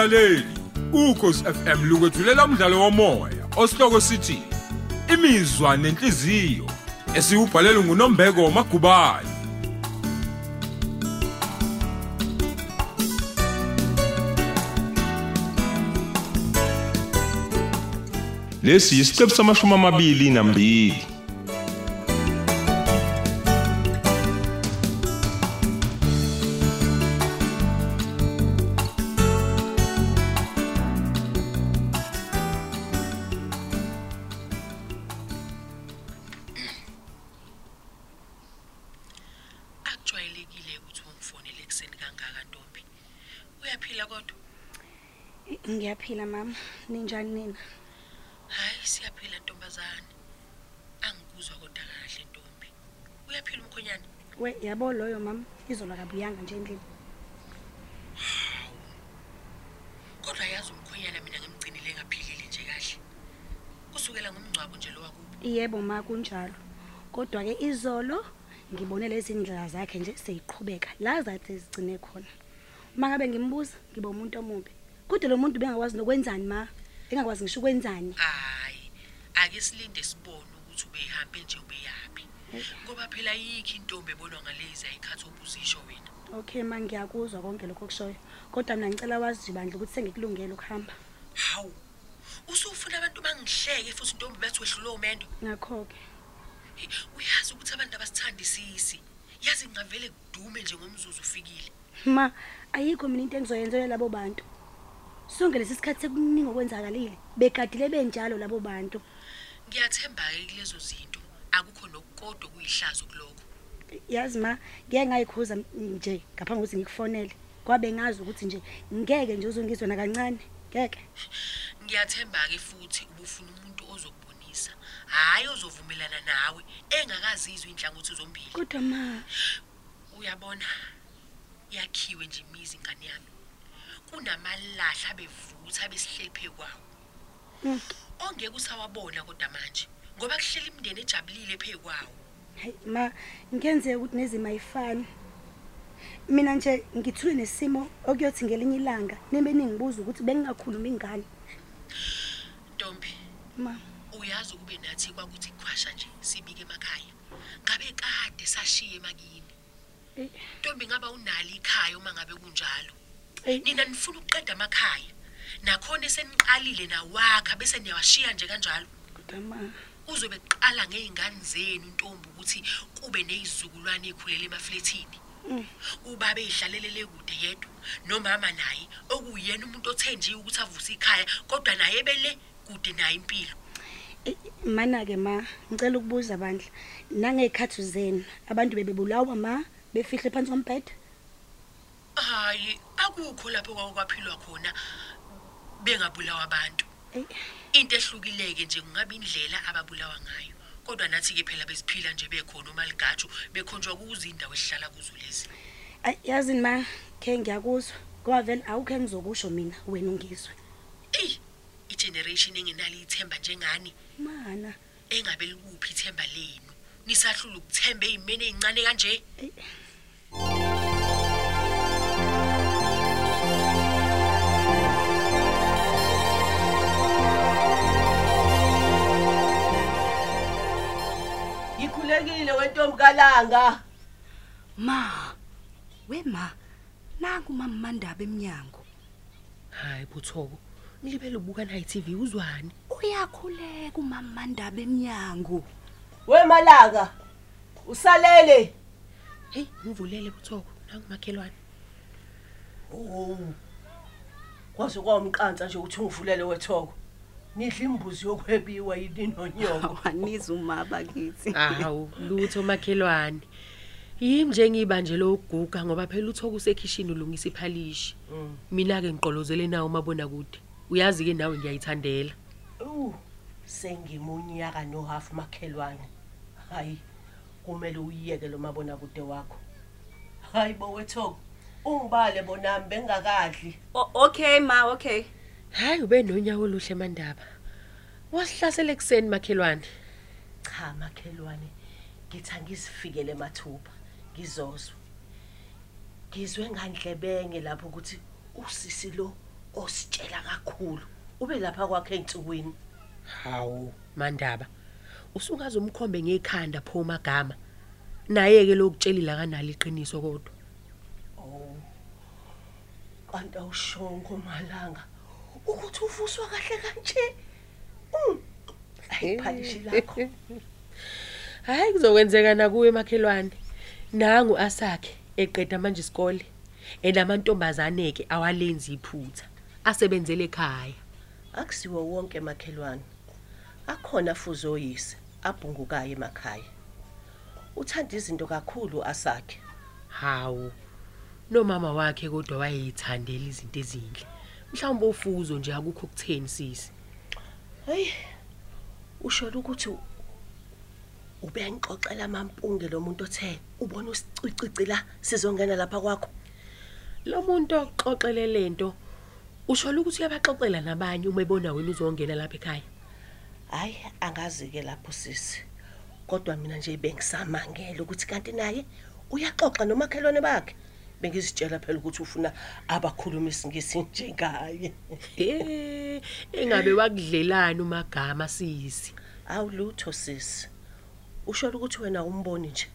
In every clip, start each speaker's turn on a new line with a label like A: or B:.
A: mlaleli ukhosi FM lukwethulela umdlalo womoya osihloko sithi imizwa nenhliziyo esiubhalelwe nguNombeko Magubane. Lesi yisiqephu samashumi amabili nambili.
B: Ekuseni kangaka ntombi? Uyaphila kodwa?
C: Ngiyaphila mama. Ninjani nina?
B: hayi siyaphila ntombazane. Angikuzwa kodwa kahle ntombi. Uyaphila umkhonyana
C: We yabo loyo mama. Izola kabuyanga nje endlini.
B: kodwa yazi umkhonyana mina ngimgcinile ngaphilile nje kahle. Kusukela ngomngcwabo nje lo wakubo.
C: Yebo ma kunjalo. Kodwa ke izolo ngibone lezi indlela zakhe nje seyiqhubeka la zathi zigcine khona. Uma ngabe ngimbuza ngiba umuntu omubi. Kodwa lo muntu bengakwazi nokwenzani ma? Engakwazi ngisho ukwenzani?
B: hayi ake silinde sibone ukuthi ubeyihambe nje ubeyaphi ngoba phela yikho intombi ebonwa ngalezi ayikhathi obuzisho wena
C: Okay ma ngiyakuzwa konke lokho kushoyo. Kodwa mina ngicela wazi bandla ukuthi sengikulungele ukuhamba.
B: hawu usufuna abantu bangihleke futhi intombi bathi wehlule umendo
C: Ngakho ke
B: Hey, uyazi ukuthi abantu abasithanda isisi yazi ngavele kudume nje ngomzuzu ufikile
C: ma ayikho mina into engizoyenza labo bantu. Sonke lesisikhathi sekuningi okwenzakalile. Begadile benjalo labo bantu.
B: ngiyathemba-ke kulezo zinto akukho nokukodwa kuyihlazo kulokho
C: yazi ma ngeke ngayikhuza nje ngaphambi kokuthi ngikufonele kwabe ngazi ukuthi nje ngeke nje uzongizwa nakancane ngeke
B: ngiyathemba-ke futhi ubufuna umuntu ozokubonisa hhayi ozovumelana nawe engakazizwa inhlangothi zombili.
C: Kodwa ma
B: uyabona yakhiwe nje imizi ingane yami. Kunamalahla abevutha besihleli phe kwawo.
C: Mm.
B: ongeke usawabona kodwa manje ngoba kuhleli imindeni ejabulile phe kwawo.
C: Hayi ma ngenzeka ukuthi nezimo ayifani. Mina nje ngithule nesimo okuyothi ngelinye ilanga nembe ningibuza ukuthi bengingakhuluma ingane
B: ntombi
C: ma.
B: Uyazi ukube nathi kwakuthi khwasha nje sibike emakhaya. Ngabe kade sashiye emakini
C: Eh.
B: ntombi ngaba unalo ikhaya uma ngabe kunjalo? Nina nifuna ukuqeda amakhaya. Nakhona eseniqalile nawakha bese niyawashiya nje kanjalo.
C: Kodwa ma
B: uzobe kuqala ngey'ngane zenu ntombi ukuthi kube neyizukulwane ey'khulele emaflethini.
C: Mm.
B: ubaba ey'hlalelele kude yedwa nomama naye okuyena umuntu othenjiwe ukuthi avuse ikhaya kodwa naye ebele kude naye impilo.
C: Mana-ke ma ngicela ukubuza bandla nangey'khathi zenu abantu bebebulawa ma befihle phansi kombhede?
B: Hayi akukho lapho kwakwaphilwa khona bengabulawa abantu. Into ehlukileke nje kungaba indlela ababulawa ngayo. Kodwa nathi-ke phela besiphila nje bekhona umaligatshu bekhonjwa kuzo indawo esihlala kuzo lezi.
C: Ay, yazini ma khe ngiyakuzwa ngoba vele awukho engizokusho mina wena ungizwe.
B: Eyi igeneration engenalo ithemba njengani
C: mana
B: engabe likuphi ithemba lenu nisahlula ukuthemba ey'meni ey'ncane kanje.
D: Ngikhulekile wentombi kalanga.
E: Ma, wema, nangu mama Mandaba eminyango.
B: hayi buthoko nilibele ubuka nayi TV uzwani
E: Uyakhuleka umama Mandaba eminyango.
D: Wemalanga. Usalele.
B: heyi ngivulele buthoko nangumakhelwane
D: Oh. Kwaze kwamqansa nje ukuthi ungivulele wethoko. Nidla imbuzi yokhwebiwa yini nonyoko.
E: Awaniza umaba kithi.
B: hawu lutho makhelwane yimi nje ngiyibanjele ukuguga ngoba phela uthoko usekhishini ulungisa iphalishi
D: Mm.
B: mina-ke ngiqolozele nawo umabona kude uyazi-ke nawe ngiyayithandela
D: Uh, sengimunyaka no half makhelwane. Hayi, kumele uyiyeke lo mabona kude wakho. Hayi bo wethoko. Ungibale bonami bengakadli.
E: Okay ma, okay.
B: hhayi ube nonyawo oluhle mandaba wasihlasela ekuseni makhelwane
D: Cha makhelwane. Ngithi angizifikele mathupha. Ngizozwa. Ngizwe ngandlebenge lapho ukuthi usisi lo ositshela kakhulu ube lapha kwakhe einsukwini
B: hawu. Mandaba usungaze umkhombe ngekhanda pho magama naye ke lokutshelila kanali iqiniso kodwa.
D: Oh kanti awushongo malanga. Ukuthi uvuswa kahle kanje? Mm. ayiphalishi lakho.
B: Hayi kuzokwenzeka nakuwe emakhelwane nangu asakhe eqeda manje isikole enamantombazane ke awalenzi iphutha. Asebenzele ekhaya.
D: Akusiwo wonke emakhelwane akhona futhi oyise abhungukayo emakhaya. Uthanda izinto kakhulu asakhe.
B: Hawu nomama wakhe kodwa wayeyithandela izinto ezinhle. Mhlawumbe ufuzo nje akukho kutheni sisi?
D: Hey usho ukuthi ubengixoxela amampunge lo muntu othe ubona usicicici la sizongena lapha kwakho?
B: Lo muntu oxoxele lento usho ukuthi uyabaxoxela nabanye uma ebona wena uzongena lapha ekhaya?
D: Hayi angazi ke lapho sisi. Kodwa mina nje bengisamangela ukuthi kanti naye uyaxoxa nomakhelwane bakhe. Bengizitshela phela ukuthi ufuna abakhulumisi ngesinje ngaye
B: eh engabe wakudlelana umagama sisi.
D: Awulutho sisi. Usho ukuthi wena umboni nje?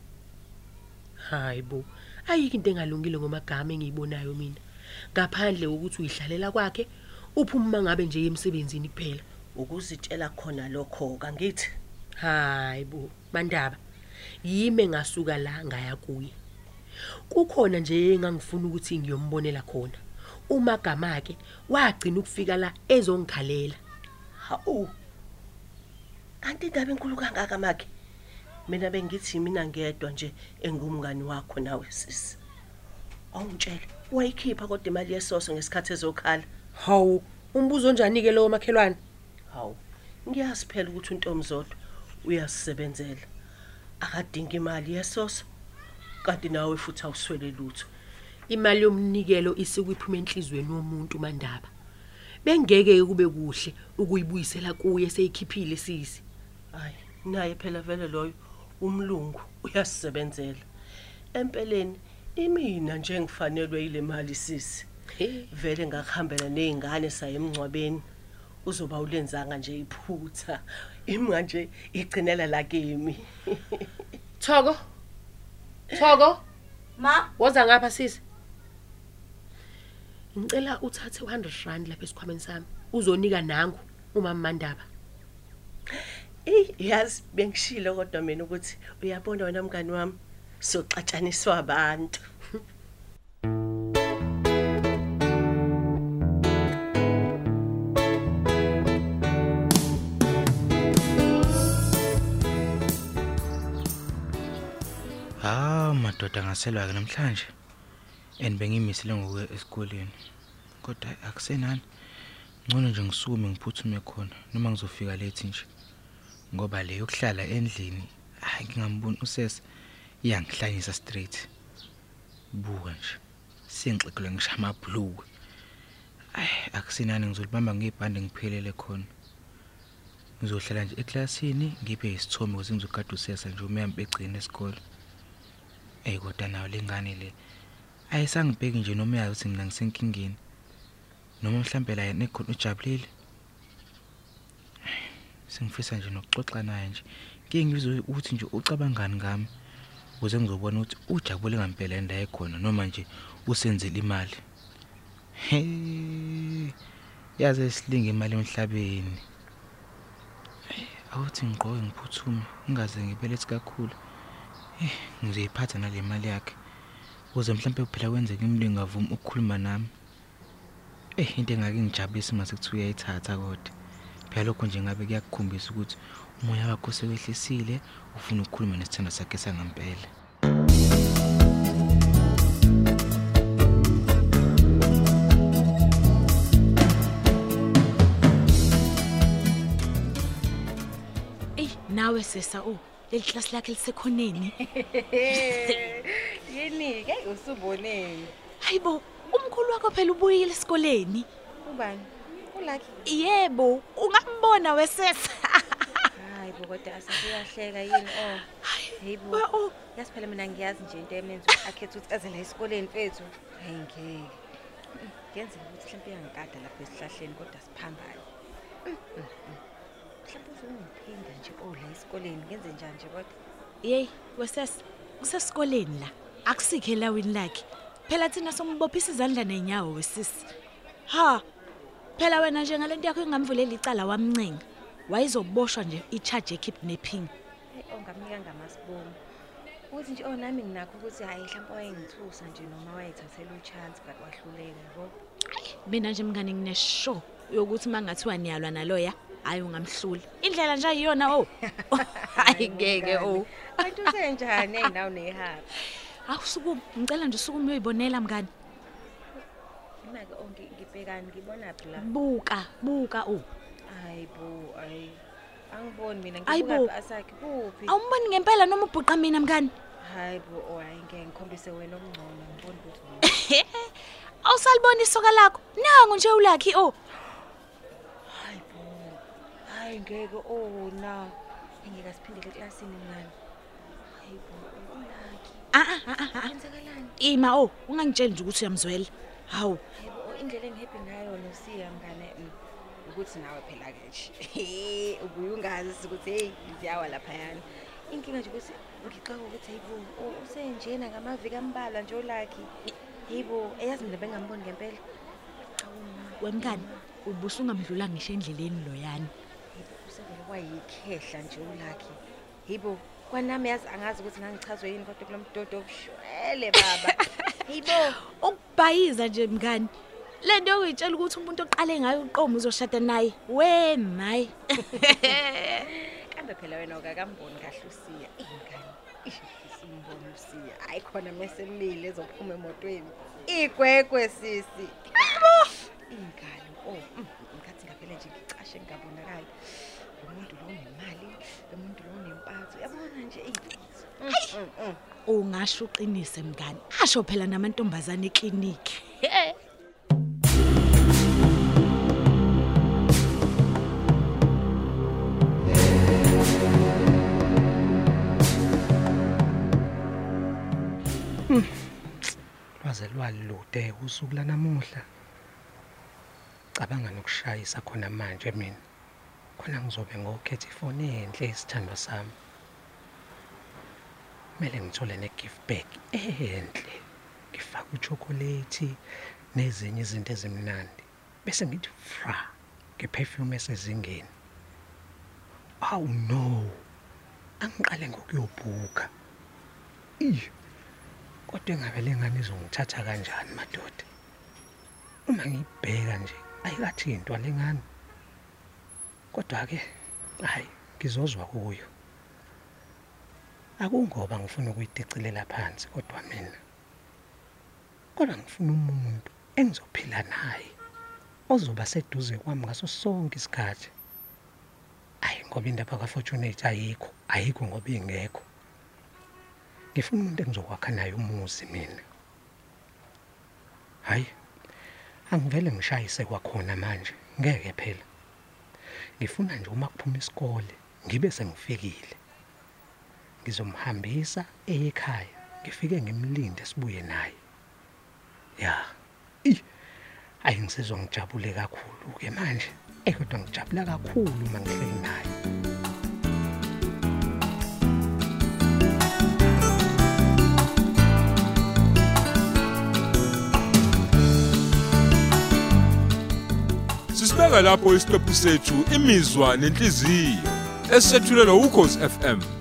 B: Hayibo ayikho into engalungile ngomagama engiyibonayo mina. Ngaphandle kokuthi uyihlalela kwakhe uphuma ngabe nje emsebenzini kuphela.
D: Ukuzitshela khona lokho kangithi?
B: Hayibo mandaba yime ngasuka la ngaya kuye. Kukhona nje engangifuna ukuthi ngiyombonela khona. Umagama ke wagcina ukufika la ezongikhalela.
D: Hawu kanti indaba enkulu kangaka makhe? Mina bengithi mina ngedwa nje engumngani wakho nawe sisi awungitshela wayikhipha kodwa imali yesoso ngesikhathi ezokhala.
B: Hawu umbuzo njani ke lowo makhelwane.
D: Hawu ngiyazi phela ukuthi untomzodwa uyasebenzela akadinga imali yesoso kanti nawe futhi awuswele lutho.
B: Imali yomnikelo isuke iphuma enhlizweni womuntu mandaba. Bengeke kube kuhle ukuyibuyisela kuye seyikhiphile sisi.
D: Hayi naye phela vele loyo umlungu uyasebenzela empeleni imina nje ngifanelwe ile mali sisi. Vele ngakuhambela nezingane saye emncwabeni uzoba ulenzanga nje iphutha. Imwa nje igcinela la kimi.
B: Thoko Thoko
E: Ma,
B: woza ngapha sisi. Ngicela uthathe 100 rand lapha esikhwameni sami. Uzonika nangu uma mandaba
D: Eh yazi bengishilo kodwa mina ukuthi uyabona wena mngani wami. Soxatshaniswa abantu
F: Ha madoda ngaselwa ke namhlanje. And bengimisile ngokuya esikoleni. Kodwa akusenani. Ngcono nje ngisukume ngiphuthume khona noma ngizofika late nje. Ngoba le yokuhlala endlini hayi ngingamboni usese iyangihlanyisa straight. Buka nje. Sengixekelwe ngisho amabhlukwe. Ay akusenani ngizolibamba ngebhande ngiphelele khona. Ngizohlala nje eklasini ngiphe isithombe ukuze ngizokade usesa nje uma yambegcina esikole. Eh kodwa nayo lengane le ayisangibheki nje noma uyazi ukuthi mina ngisenkingeni. Noma mhlambe la yena ekhona ujabulile. Sengifisa nje nokuxoxa naye nje. Ngeke ngizwe ukuthi nje ucabangani ngami ukuze ngizobona ukuthi ujabule ngempela endaye ekhona noma nje usenzele imali. He yaze silinge imali emhlabeni. Awuthi ngigqoke ngiphuthume ngingaze ngibelethi kakhulu. Eh ngizoyiphatha nale mali yakhe. Uze mhlambe phela kwenzeke imlingo avuma ukukhuluma nami. Eh into engake ngijabulisa mase kuthiwa uyayithatha kodwa. Phela lokho nje ngabe kuyakukhombisa ukuthi umoya wakho sewehlisile ufuna ukukhuluma nesithando sakhe sangempela.
G: Ey nawe sesa oh leli class lakhe lisekhoneni
E: yini ke usuboneni?
G: hayibo umkhulu wakho phela ubuyile esikoleni
E: Ubani? Ulaki.
G: yebo ungambona wesesa
E: Hayi bo kodwa asakuyahleka yini oh. Hayibo.
G: Wa- oh.
E: Yazi phela mina ngiyazi nje into emenza akhethe ukuthi aze la esikoleni mfethu. Hayi ngeke. kuyenzeka ukuthi mhlawumbe iyangikada lapha esihlahleni kodwa siphambane Mm, mm, mm. mhlawumbe uzongiphinda nje ola esikoleni ngenze njani nje kodwa
G: yeyi wesese kusesikoleni la akusikho elawini lakhe phela thina sombophisa izandla nenyawo wesisi ha phela wena nje ngale nto yakho engamvulela icala wamncenga wayizoboshwa nje i-charge ye-kidnapping
E: Eyi, ongamnika ngamasibomu ukuthi nje oh nami nginakho ukuthi hhayi mhlawumbe wayengithusa nje noma wayethathela uchance but wahluleka yabo?
G: Mina nje mngane ngineshow yokuthi uma ngathiwa niyalwa naloya hhayi ungamhlula indlela nje ayiyona o hayi ngeke o
E: kanti usenjani ey'nawo neyihabi
G: awusukumi ngicela nje usukume uyoyibonela mngani.
E: Ima-ke o ngi- ngibhekani ngibonaphi la?
G: Buka buka o
E: hayi bo hayi angiboni mina
G: Ayi bo.
E: ngibukaphi asakhe? Kuphi
G: awumboni ngempela noma ubhuqa mina mngani?
E: Hayi bo oh hayi ngeke ngikhombise wena okungcono ngiboni ukuthi wena
G: awusalibona isoka lakho? Nangu nje ulakhi o
E: hayi bo. Hayi ngeke oh na. Engeke asiphindele eklasini mngani. Hayi bo ulaki
G: Ah, ah, ah, ah, ah.
E: kwenzakalani
G: ima o ungangitsheli nje ukuthi uyamzwela. Hawu.
E: Hayi bo indlela engihebhi ngayo nosiya mngane. Mm, ukuthi nawe phela-ke nje. Ubuye ungazi ukuthi heyi ziyawa laphayana. Inkinga nje ukuthi ngixaka ukuthi hayi bo u- usenjena ngamaviki ambalwa nje olakhi. Hayi bo eyazi mina bengamboni ngempela. Hawu ma.
G: wemngani ubusungamdlula ngisho endleleni loyani
E: Yebo, usevele wayikhehla nje ulakhi yibo kwanami yazi angazi ukuthi ngangichazwe yini kodwa kulo mdodo obushwele baba. Yibo.
G: Ukubhayiza nje mngani le nto yokuyitshela ukuthi umuntu oqale ngayo uqomo uzoshada naye we mayi
E: kambe phela wena ukakamboni kahle usiya. Ingane isimboni usiya. Hayi khona mesemile ezophuma emotweni. Igwegwe sisi. Ingane oh mm, ngikhathi ngaphela nje ngicashe ngingabonakali. Lo muntu lo unemali lo muntu lo unempatho yabona nje eyi.
G: Ungasho uqinise mngani. Asho phela namantombazane eklinikhi.
H: Lwaze lwalude usuku lanamuhla. Cabanga nokushayisa khona manje mina. Khona ngizobe ngokhetha ifoni enhle isithandwa sami. Kumele ngithole ne-gift bag enhle ngifake uchokolate nezinye izinto ezimnandi bese ngithi fra ngeperfume esezingeni. Awu no angiqale ngokuyobhuka iyo kodwa engabe lengane izongithatha kanjani madoda? Uma ngiyibheka nje ayikathi into lengane kodwa ke hayi ngizozwa kuyo. Akungoba ngifuna ukuyidicilela phansi kodwa mina. Kodwa ngifuna umuntu engizophila naye ozoba seduze kwami ngaso sonke isikhathi. Hayi ngoba indaba kafortunate ayikho ayikho ngoba ingekho. Ngifuna umuntu engizokwakha naye umuzi mina. Hayi angivele ngishayise kwakhona manje ngeke phela. Ngifuna nje uma kuphuma isikole ngibe sengifikile. Ngizomhambisa ekhaya ngifike ngimlinde sibuye naye. Ya i ayi ngisizwa ngijabule kakhulu ke manje ekodwa ngijabula kakhulu uma ngihleli naye.
A: Sisibeka lapho isiqephu sethu imizwa nenhliziyo esethulelwa ukhozi FM